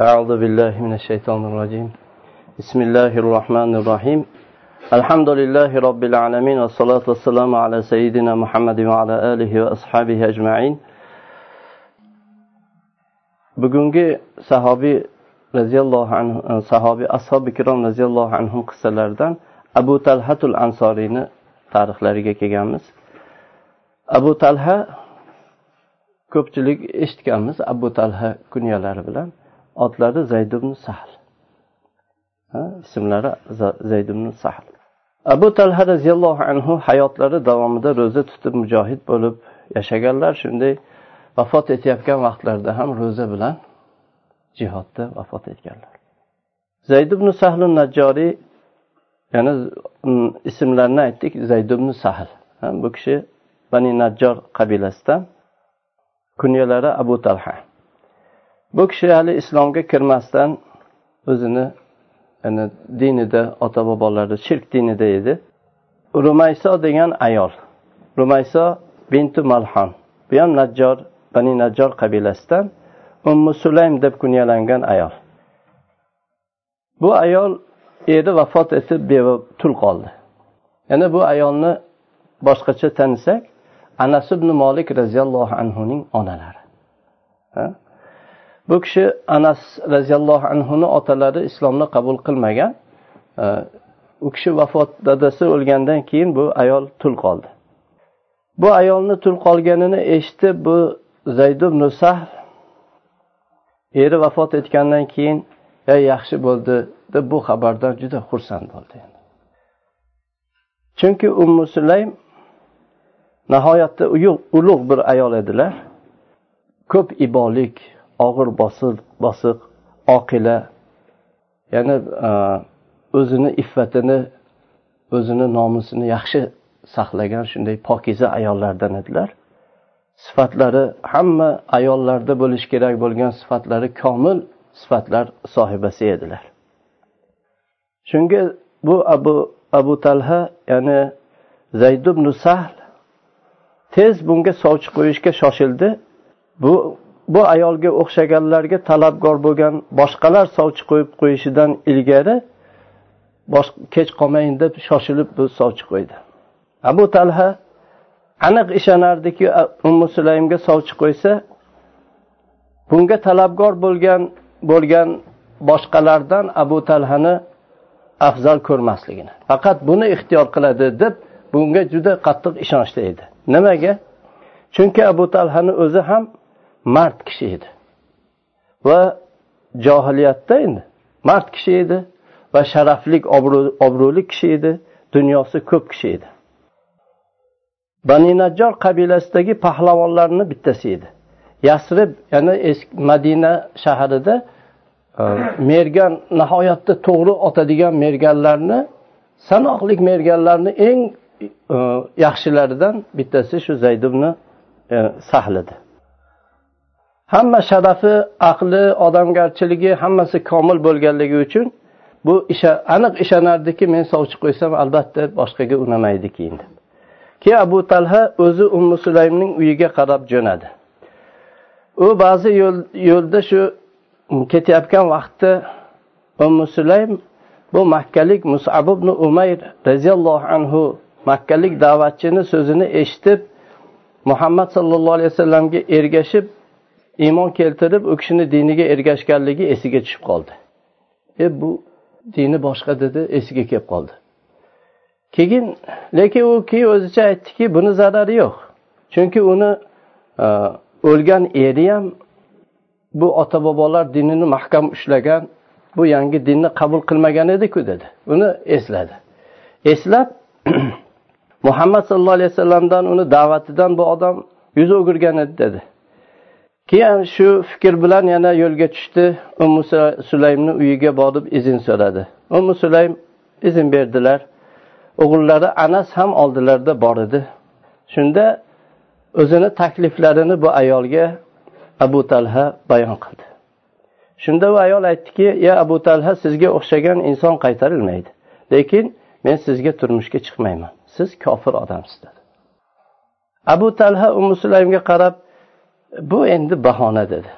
أعوذ بالله من الشيطان الرجيم. بسم الله الرحمن الرحيم. الحمد لله رب العالمين والصلاة والسلام على سيدنا محمد وعلى آله وأصحابه أجمعين. بقونجي صحابي رضي الله عنه صحابي أصحاب كرام رضي الله عنهم قصة أبو طلحة الأنصارين تاريخ كي كيامس أبو طلحة كبتلق إشتكامس أبو طلحة كنيا لربلان بلان otlari zayd ibn sahl. Ismlari zayd ibn sahl. Abu talha roziyallohu anhu hayotlari davomida ro'za tutib mujohid bo'lib yashaganlar shunday vafot etayotgan vaqtlarida ham ro'za bilan jihodda vafot etganlar. Zayd ibn sahl najjoriy yana mm, ismlarini aytdik zayd ibn sahl. Bu kishi bani najjor qabilasidan kunyalari abu talha. Bu kishi hali islomga kirmasdan o'zini yani dinida ota bobolari shirk dinida edi. Rumayso degan ayol. Rumayso bintu malhon bu ham najjor bani najjor qabilasidan ummu sulaym deb kunyalangan ayol. Bu ayol eri vafot etib beva tul qoldi. Yana bu ayolni boshqacha tanisak anas ibn molik roziyallohu anhuning onalari. Bu kishi anas roziyallohu anhuni otalari islomni qabul qilmagan. U kishi vafot dadasi o'lgandan keyin bu ayol tul qoldi. Bu ayolni tul qolganini eshitib bu zayd ibn eri vafot etgandan keyin ya yaxshi bo'ldi deb bu xabardan juda xursand bo'ldi chunki ummu sulaym nihoyatda ulug' bir ayol edilar. Ko'p ibolik og'ir bosiq bosiq oqila. Ya'ni e, o'zini iffatini o'zini nomusini yaxshi saqlagan shunday pokiza ayollardan edilar. Sifatlari hamma ayollarda bo'lishi kerak bo'lgan sifatlari komil sifatlar sohibasi edilar. Shunga bu abu abu talha ya'ni zayd ibn sahl tez bunga sovchi qo'yishga shoshildi. Bu bu ayolga o'xshaganlarga talabgor bo'lgan boshqalar sovchi qo'yib qo'yishidan ilgari kech qolmayin deb shoshilib bu sovchi qo'ydi. Abu talha aniq ishonardiki ummu sulaymga sovchi qo'ysa bunga talabgor bo'lgan bo'lgan boshqalardan abu talhani afzal ko'rmasligini faqat buni ixtiyor qiladi deb bunga juda qattiq ishonchli edi. Nimaga? Chunki abu talhani o'zi ham mard kishi edi. Va johiliyatda endi mard kishi edi va sharafli obro'li kishi edi dunyosi ko'p kishi edi. Bani najjor qabilasidagi pahlavonlarni bittasi edi. Yasrib ya'ni madina shahrida e, mergan nihoyatda to'g'ri otadigan merganlarni sanoqli merganlarni eng e, yaxshilaridan bittasi shu zayd ibn e, sahl edi hamma sharafi aqli odamgarchiligi hammasi komil bo'lganligi uchun bu isha aniq ishonardiki men sovchi qo'ysam albatta boshqaga unamaydi keyin deb keyin abu talha o'zi ummu sulaymning uyiga qarab jo'nadi. U ba'zi yo'lda shu ketayotgan vaqtda ummu sulaym bu makkalik musab ibn umayr roziyallohu anhu makkalik da'vatchini so'zini eshitib muhammad sallallohu alayhi vasallamga ergashib iymon keltirib u kishini diniga ergashganligi esiga tushib qoldi. E bu dini boshqa dedi esiga kelib qoldi. Keyin lekin u keyin o'zicha aytdiki buni zarari yo'q. Chunki uni e, o'lgan eri ham bu ota bobolar dinini mahkam ushlagan bu yangi dinni qabul qilmagan ediku dedi. Uni esladi. Eslab muhammad sallallohu alayhi vasallamdan uni da'vatidan bu odam yuz o'girgan edi dedi. Keyin shu fikr bilan yana yo'lga tushdi. Ummu sulaymni uyiga borib izn so'radi. Ummu sulaym izn berdilar. O'g'illari anas ham oldilarida bor edi. Shunda o'zini takliflarini bu ayolga abu talha bayon qildi. Shunda u ayol aytdiki ya abu talha sizga o'xshagan inson qaytarilmaydi. Lekin men sizga turmushga chiqmayman. Siz kofir odamsiz dedi. Abu talha ummu sulaymga qarab bu endi bahona dedi.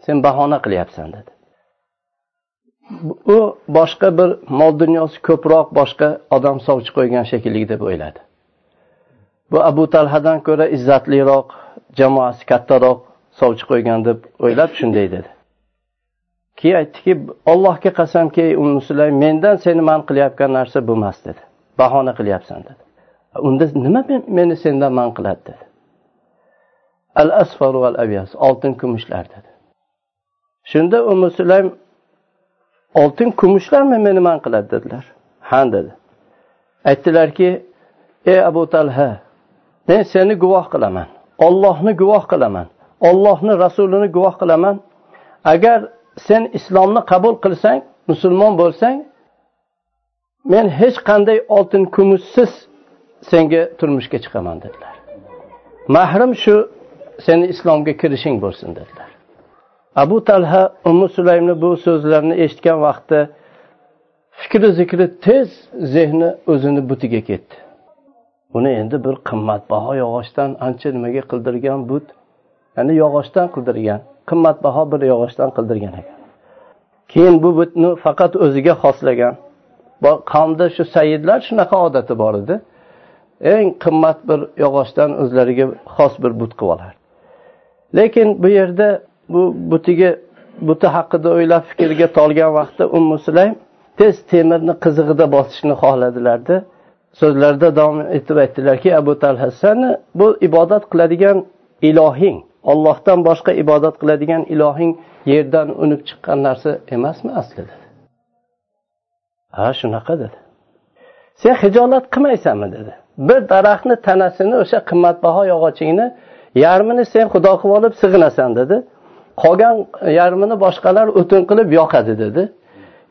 Sen bahona qilyapsan dedi. U boshqa bir mol dunyosi ko'proq boshqa odam sovchi qo'ygan shekilli deb o'yladi. Bu abu talhadan ko'ra izzatliroq jamoasi kattaroq sovchi qo'ygan deb o'ylab shunday dedi. Keyin aytdiki allohga qasamki ummu sulaym mendan seni man qilayotgan narsa bu emas dedi. Bahona qilyapsan dedi. Unda nima meni sendan man qiladi dedi. Al asfar val abyas oltin kumushlar dedi. Shunda umi sulaym oltin kumushlarmi meni man qiladi dedilar. Ha dedi. Aytdilarki ey abu talha men seni guvoh qilaman ollohni guvoh qilaman ollohni rasulini guvoh qilaman. Agar sen islomni qabul qilsang musulmon bo'lsang men hech qanday oltin kumushsiz senga turmushga chiqaman dedilar. Mahrim shu seni islomga kirishing bo'lsin dedilar. Abu talha ummu sulaymni bu so'zlarni eshitgan vaqtda fikri zikri tez zehni o'zini butiga ketdi. Uni endi bir qimmatbaho yog'ochdan ancha nimaga qildirgan but? Ya'ni yog'ochdan qildirgan qimmatbaho bir yog'ochdan qildirgan ekan. Keyin bu butni faqat o'ziga xoslagan qavmda shu sayidlar shunaqa odati bor edi. Eng qimmat bir yog'ochdan o'zlariga xos bir but qilib olardi. Lekin bu yerda bu butiga buti haqida o'ylab fikrga tolgan vaqtda ummu sulaym tez temirni qizig'ida bosishni xohladilarda so'zlarida davom etib aytdilarki abu talha sani bu ibodat qiladigan ilohing ollohdan boshqa ibodat qiladigan ilohing yerdan unib chiqqan narsa emasmi aslida ha shunaqa dedi. Sen hijolat qilmaysanmi? dedi. Bir daraxtni tanasini o'sha qimmatbaho yog'ochingni yarmini sen xudo qilib olib sig'inasan dedi. Qolgan yarmini boshqalar o'tin qilib yoqadi dedi.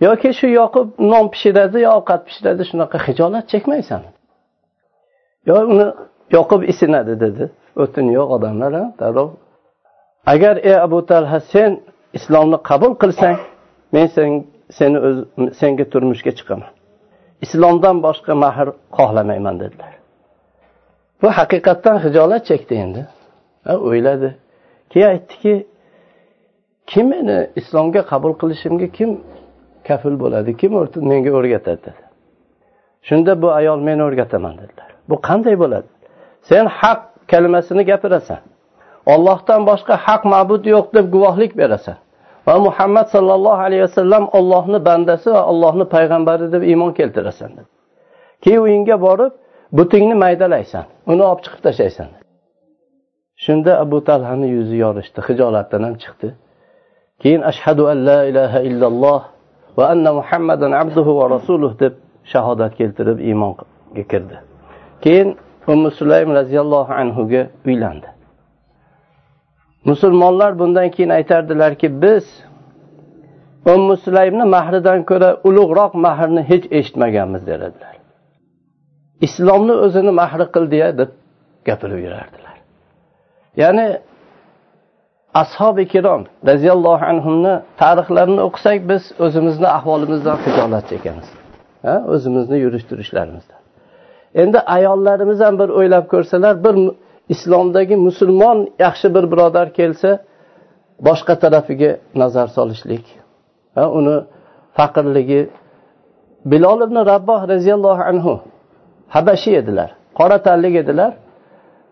Yoki shu yoqib non pishiradi yo ovqat pishiradi shunaqa hijolat chekmaysan. Yo uni yoqib isinadi dedi. O'tin yo'q odamlar darrov. Agar ey abu talha sen islomni qabul qilsang men sen seni o'z senga turmushga chiqaman. Islomdan boshqa mahr xohlamayman dedilar. Bu haqiqatdan hijolat chekdi endi. O'yladi. Keyin aytdiki kim meni islomga qabul qilishimga kim kafil bo'ladi? Kim menga o'rgatadi dedi. Shunda bu ayol men o'rgataman dedilar. Bu qanday bo'ladi? Sen haq kalimasini gapirasan. Ollohdan boshqa haq ma'bud yo'q deb guvohlik berasan. Va muhammad sollallohu alayhi vasallam ollohni bandasi va ollohni payg'ambari deb iymon keltirasan keyin uyingga borib butingni maydalaysan uni olib chiqib tashlaysan shunda abu talhani yuzi yorishdi hijolatdan ham chiqdi. Keyin ashhadu an la ilaha illalloh va anna muhammadan abduhu va rasuluh deb shahodat keltirib iymonga kirdi. Keyin ummu sulaym roziyallohu anhuga uylandi. Musulmonlar bundan keyin aytardilarki biz ummu sulaymni mahridan ko'ra ulug'roq mahrni hech eshitmaganmiz derdilar islomni o'zini mahri qildiya deb gapirib yurardilar ya'ni ashobi ikrom roziyallohu anhuni tarixlarini o'qisak biz o'zimizni ahvolimizdan hijolat chekamiz o'zimizni yurish turishlarimizdan endi ayollarimiz ham bir o'ylab ko'rsalar bir islomdagi musulmon yaxshi bir birodar kelsa boshqa tarafiga nazar solishlik uni faqirligi. Bilol ibn rabboh roziyallohu anhu habashiy edilar qora tanlik edilar.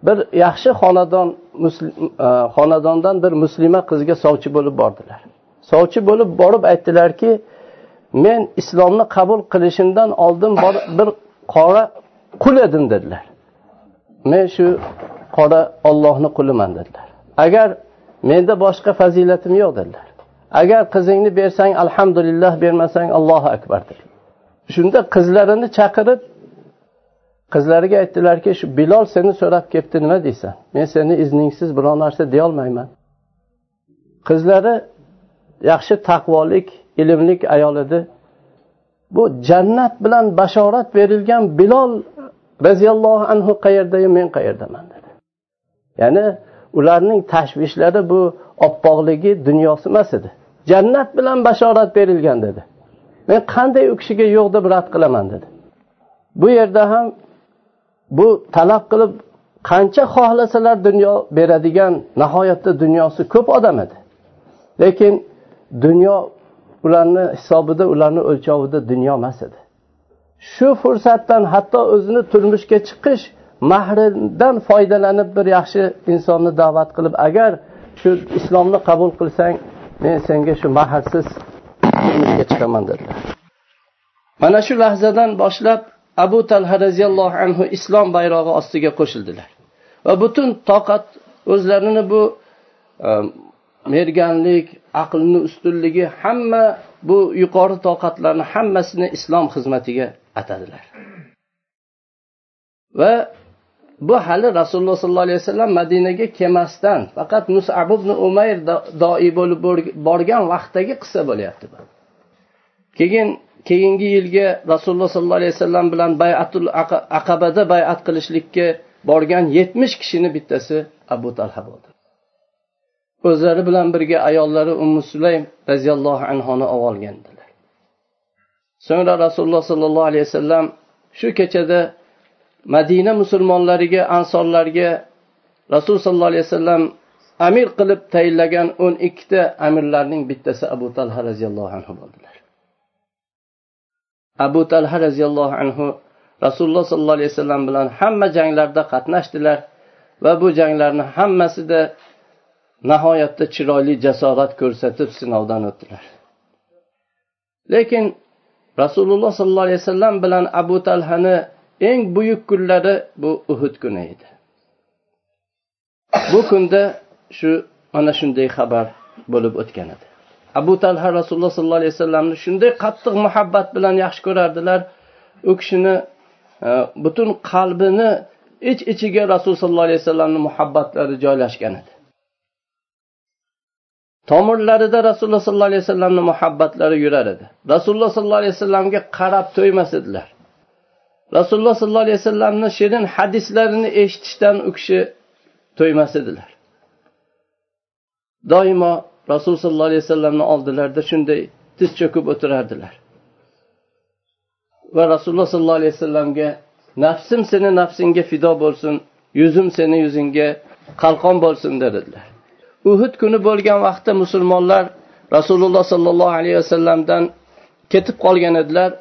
Bir yaxshi xonadon e, xonadondan bir muslima qizga sovchi bo'lib bordilar. Sovchi bo'lib borib aytdilarki men islomni qabul qilishimdan oldin bir qora qul edim dedilar. Men shu qora ollohni quliman dedilar. Agar menda boshqa fazilatim yo'q dedilar. Agar qizingni bersang alhamdulillah bermasang allohu akbar dedilar. Shunda qizlarini chaqirib qizlariga aytdilarki shu bilol seni so'rab kelibdi nima deysan? Men seni izningsiz biror narsa deyolmayman. Qizlari yaxshi taqvolik ilmlik ayol edi. Bu jannat bilan bashorat berilgan bilol roziyallohu anhu qayerdayu men qayerdaman dedi. Ya'ni ularning tashvishlari bu oppoqligi dunyosi emas edi. Jannat bilan bashorat berilgan dedi. Men qanday u kishiga yo'q deb rad qilaman dedi. Bu yerda ham bu talab qilib qancha xohlasalar dunyo beradigan nihoyatda dunyosi ko'p odam edi. Lekin dunyo ularni hisobida ularni o'lchovida dunyo emas edi. Shu fursatdan hatto o'zini turmushga chiqish mahridan foydalanib bir yaxshi insonni da'vat qilib agar shu islomni qabul qilsang men senga shu mahrsiz turmushga chiqaman dedilar. Mana shu lahzadan boshlab abu talha roziyallohu anhu islom bayrog'i ostiga qo'shildilar. Va butun toqat o'zlarini bu e, merganlik aqlni ustunligi hamma bu yuqori toqatlarni hammasini islom xizmatiga atadilar. Va bu hali rasululloh sollallohu alayhi vasallam madinaga kelmasdan faqat musab ibn umayr doi bo'lib borgan vaqtdagi qissa bo'lyapti keyin keyingi yilgi rasululloh sollallohu alayhi vasallam bilan bayatul aqabada bayat qilishlikka borgan yetmish kishini bittasi abu talha bo'ldi. O'zlari bilan birga ayollari ummu sulaym roziyallohu anhoni olib olgandilar so'ngra rasululloh sollallohu alayhi vasallam shu kechada madina musulmonlariga ansorlarga rasululloh sollallohu alayhi vasallam amir qilib tayinlagan o'n ikkita amirlarning bittasi abu talha roziyallohu anhu bo'ldilar. Abu talha roziyallohu anhu rasululloh sollallohu alayhi vasallam bilan hamma janglarda qatnashdilar va bu janglarni hammasida nihoyatda chiroyli jasorat ko'rsatib sinovdan o'tdilar. Lekin rasululloh sollallohu alayhi vasallam bilan abu talhani eng buyuk kunlari bu uhud kuni edi. Bu kunda shu mana shunday xabar bo'lib o'tgan edi. Abu talha rasululloh sollallohu alayhi vasallamni shunday qattiq muhabbat bilan yaxshi ko'rardilar. U kishini e, butun qalbini ich ichiga rasululloh sollallohu alayhi vasallamni muhabbatlari joylashgan edi. Tomirlarida rasululloh sollallohu alayhi vasallamni muhabbatlari yurar edi. Rasululloh sollallohu alayhi vasallamga qarab to'ymas edilar. Rasululloh sollallohu alayhi vasallamni shirin hadislarini eshitishdan u kishi to'ymas edilar. Doimo rasululloh sollallohu alayhi vasallamni oldilarida shunday tiz cho'kib o'tirardilar va rasululloh sollallohu alayhi vasallamga nafsim seni nafsingga fido bo'lsin yuzim seni yuzingga qalqon bo'lsin dedilar uhud kuni bo'lgan vaqtda musulmonlar rasululloh sollallohu alayhi vasallamdan ketib qolgan edilar.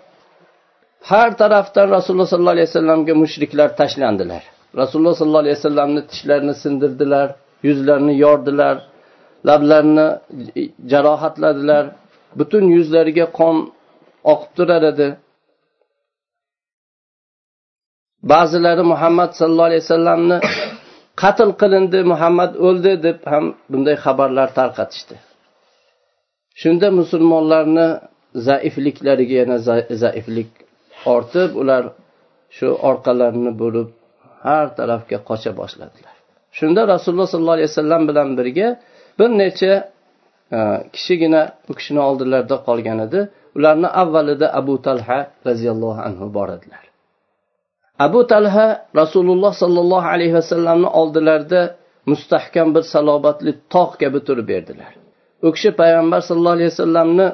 Har tarafdan rasululloh sollallohu alayhi vasallamga mushriklar tashlandilar. Rasululloh sollallohu alayhi vasallamni tishlarini sindirdilar yuzlarini yordilar lablarini jarohatladilar. Butun yuzlariga qon oqib turar edi. Ba'zilari muhammad sallallohu alayhi vasallamni qatl qilindi muhammad o'ldi deb ham bunday xabarlar tarqatishdi. Shunda musulmonlarni zaifliklariga yana zaiflik ortib ular shu orqalarini bo'lib har tarafga qocha boshladilar. Shunda rasululloh sollallohu alayhi vasallam bilan birga bir necha e, kishigina u kishini oldilarida qolgan edi. Ularni avvalida abu talha roziyallohu anhu bor edilar. Abu talha rasululloh sollallohu alayhi vasallamni oldilarida mustahkam bir salobatli tog' kabi turib berdilar. U kishi payg'ambar sallallohu alayhi vasallamni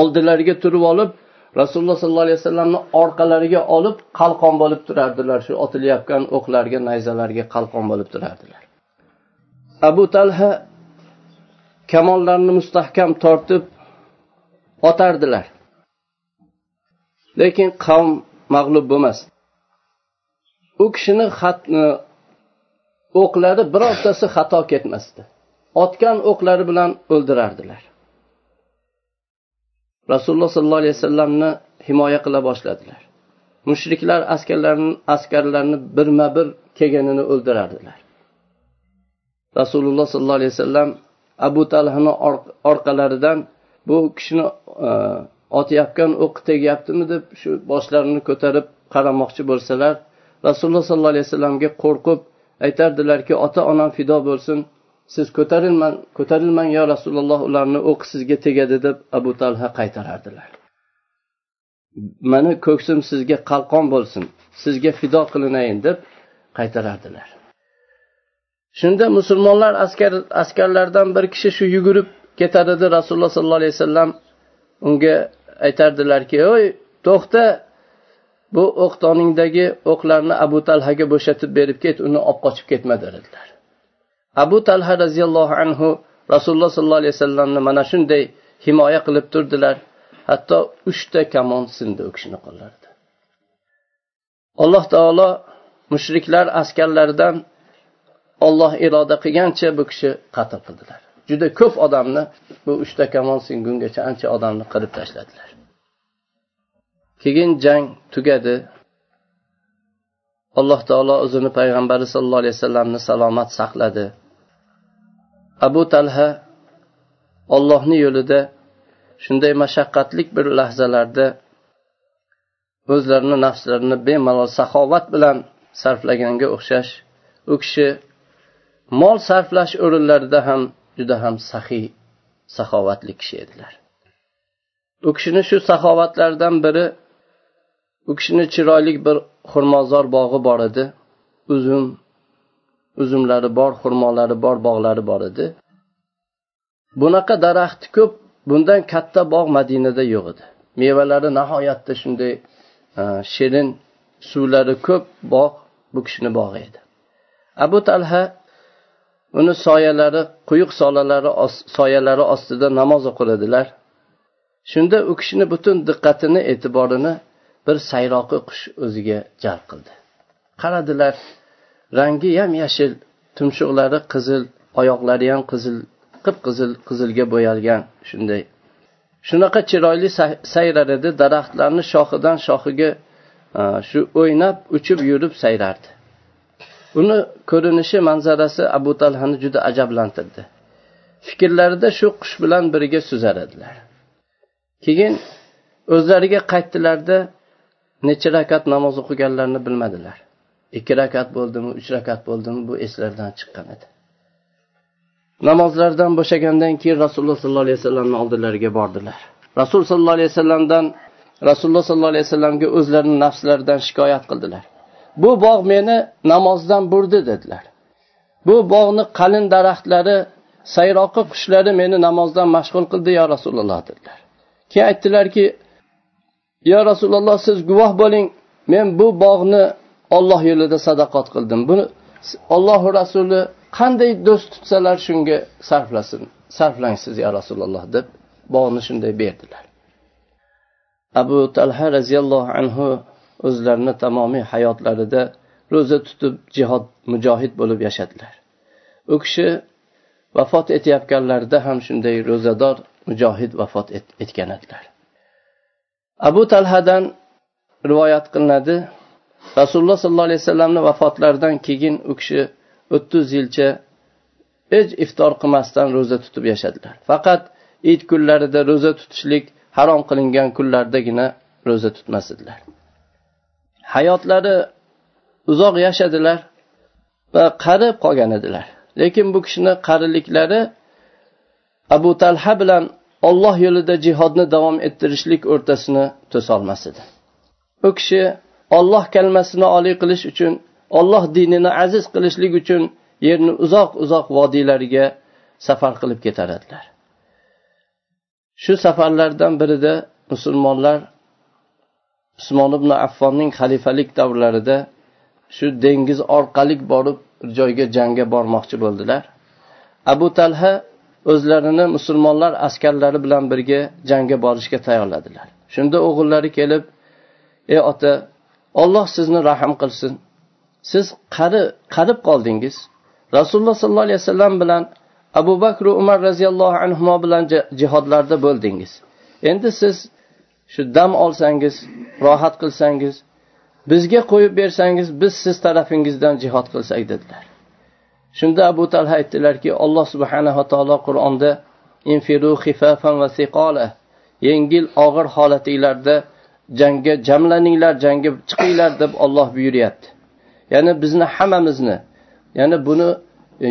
oldilariga turib olib rasululloh sollallohu alayhi vasallamni orqalariga olib qalqon bo'lib turardilar. Shu otilayotgan o'qlarga nayzalarga qalqon bo'lib turardilar. Abu talha kamonlarni mustahkam tortib otardilar. Lekin qavm mag'lub bo'lmasdi u kishini xatni o'qlari birortasi xato ketmasdi. Otgan o'qlari bilan o'ldirardilar. Rasululloh sollallohu alayhi vasallamni himoya qila boshladilar. Mushriklar askarlarini askarlarni birma bir kelganini o'ldirardilar. Rasululloh sollallohu alayhi vasallam abu talhani orqalaridan bu kishini e, otayotgan o'q tegyaptimi? deb shu boshlarini ko'tarib qaramoqchi bo'lsalar rasululloh sollallohu alayhi vasallamga qo'rqib aytardilarki ota onam fido bo'lsin. Siz ko'tarilman ko'tarilmang yo rasululloh ularni o'qi sizga tegadi deb abu talha qaytarardilar. Mani ko'ksim sizga qalqon bo'lsin. Sizga fido qilinayin deb qaytarardilar. Shunda musulmonlar askar askarlardan bir kishi shu yugurib ketar edi rasululloh sollallohu alayhi vasallam unga aytardilarki oy to'xta bu o'qtoningdagi o'qlarni abu talhaga bo'shatib berib ket uni olib qochib ketma dedilar. Abu talha roziyallohu anhu rasululloh sollallohu alayhi vasallamni mana shunday himoya qilib turdilar. Hatto uchta kamon sindi u kishini qo'llarida. Alloh taolo mushriklar askarlaridan olloh iroda qilgancha bu kishi qatl qildilar. Juda ko'p odamni bu uchta kamon singungacha ancha odamni qirib tashladilar. Keyin jang tugadi. Alloh taolo o'zini payg'ambari sallallohu alayhi vasallamni salomat saqladi. Abu talha ollohni yo'lida shunday mashaqqatli bir lahzalarda o'zlarini nafslarini bemalol saxovat bilan sarflaganga o'xshash u kishi mol sarflash o'rinlarida ham juda ham saxiy saxovatli kishi edilar. U kishini shu saxovatlaridan biri u kishini chiroyli bir xurmozor bog'i bor edi. Uzum uzumlari bor xurmolari bor bog'lari bor edi. Bunaqa daraxti ko'p bundan katta bog' madinada yo'q edi. Mevalari nihoyatda shunday e, shirin suvlari ko'p bog' bu kishini bog'i edi. Abu talha uni soyalari quyuq solalari soyalari ostida namoz o'qiladilar. Shunda u kishini butun diqqatini e'tiborini bir sayroqi qush o'ziga jalb qildi. Qaradilar rangi yam yashil tumshuqlari qizil oyoqlari ham qizil qip qizil qizilga bo'yalgan shunday. Shunaqa chiroyli sayrar edi daraxtlarni shoxidan shoxiga shu o'ynab uchib yurib sayrardi. Uni ko'rinishi manzarasi abu talhani juda ajablantirdi. Fikrlarida shu qush bilan birga suzar edilar keyin o'zlariga qaytdilarda necha rakat namoz o'qiganlarini bilmadilar. Ikki rakat bo'ldimi uch rakat bo'ldimi bu eslaridan chiqqan edi. Namozlardan bo'shagandan keyin rasululloh sollallohu alayhi vasallamni oldilariga bordilar. Rasul sollallohu alayhi vasallamdan rasululloh sollallohu alayhi vasallamga o'zlarini nafslaridan shikoyat qildilar. Bu bog' meni namozdan burdi dedilar. Bu bog'ni qalin daraxtlari sayroqi qushlari meni namozdan mashg'ul qildi yo rasululloh dedilar. Keyin aytdilarki yo rasululloh siz guvoh bo'ling. Men bu bog'ni olloh yo'lida sadaqat qildim. Buni ollohu rasuli qanday do'st tutsalar shunga sarflasin sarflang siz yo rasululloh deb bog'ni shunday berdilar. Abu talha roziyallohu anhu o'zlarini tamomiy hayotlarida ro'za tutib jihod mujohid bo'lib yashadilar. U kishi vafot etayotganlarida ham shunday ro'zador mujohid vafot etgan edilar. Abu talhadan rivoyat qilinadi rasululloh sollallohu alayhi vasallamni vafotlaridan keyin u kishi o'ttiz yilcha hech iftor qilmasdan ro'za tutib yashadilar. Faqat it kunlarida ro'za tutishlik harom qilingan kunlardagina ro'za tutmas edilar. Hayotlari uzoq yashadilar va qarib qolgan edilar. Lekin bu kishini qariliklari abu talha bilan olloh yo'lida jihodni davom ettirishlik o'rtasini to'solmas edi. U kishi olloh kalmasini oliy qilish uchun olloh dinini aziz qilishlik uchun yerni uzoq uzoq vodiylariga safar qilib ketar edilar shu safarlardan birida musulmonlar usmon ibn affonning xalifalik davrlarida shu dengiz orqali borib bir joyga jangga bormoqchi bo'ldilar. Abu talha o'zlarini musulmonlar askarlari bilan birga jangga borishga tayyorladilar. Shunda o'g'illari kelib ey ota olloh sizni rahm qilsin. Siz qari qarib qoldingiz. Rasululloh sollallohu alayhi vasallam bilan abu bakr umar roziyallohu anhu bilan jihodlarda bo'ldingiz. Endi siz shu dam olsangiz rohat qilsangiz bizga qo'yib bersangiz biz siz tarafingizdan jihod qilsak dedilar. Shunda abu talha aytdilarki alloh subhanava taolo qur'onda infiru xifafan va siqola yengil og'ir holatinglarda jangga jamlaninglar jangga chiqinglar deb olloh buyuryapti. Ya'ni bizni hammamizni ya'ni buni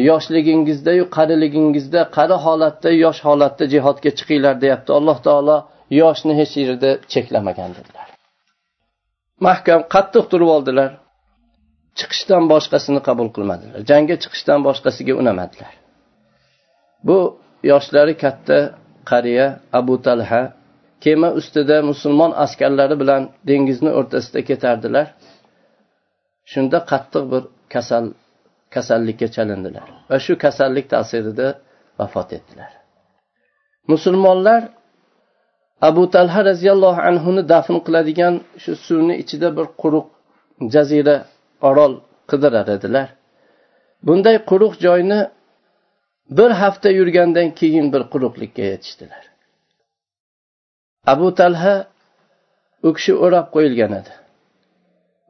yoshligingizdayu qariligingizda qari holatda yosh holatda jihodga chiqinglar deyapti. Alloh taolo yoshni hech yerda cheklamagan dedilar. Mahkam qattiq turib oldilar. Chiqishdan boshqasini qabul qilmadilar. Jangga chiqishdan boshqasiga unamadilar. Bu yoshlari katta qariya abu talha kema ustida musulmon askarlari bilan dengizni o'rtasida ketardilar. Shunda qattiq bir kasal kasallikka chalindilar va shu kasallik ta'sirida vafot etdilar. Musulmonlar abu talha roziyallohu anhuni dafn qiladigan shu suvni ichida bir quruq jazira orol qidirar edilar. Bunday quruq joyni bir hafta yurgandan keyin bir quruqlikka yetishdilar. Abu talha u kishi o'rab qo'yilgan edi.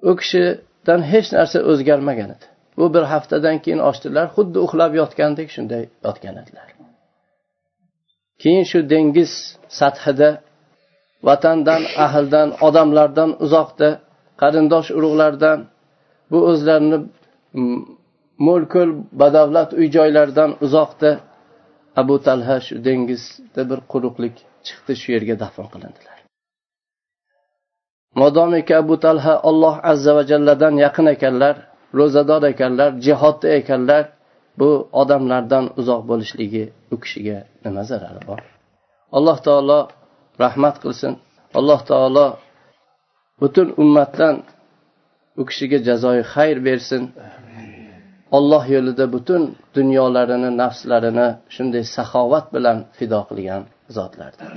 U kishidan hech narsa o'zgarmagan edi. Bu bir haftadan keyin ochdilar xuddi uxlab yotgandek shunday yotgan edilar. Keyin shu dengiz sathida vatandan ahldan odamlardan uzoqda qarindosh urug'lardan bu o'zlarini mo'l ko'l badavlat uy joylardan uzoqda. Abu talha shu dengizda bir quruqlik chiqdi shu yerga dafn qilindilar. Modomiki abu talha alloh azza va jalladan yaqin ekanlar ro'zador ekanlar jihodda ekanlar bu odamlardan uzoq bo'lishligi u kishiga nima zarari bor? Alloh taolo rahmat qilsin. Alloh taolo butun ummatdan u kishiga jazoyi xayr bersin. Olloh yo'lida butun dunyolarini nafslarini shunday saxovat bilan fido qilgan zotlardir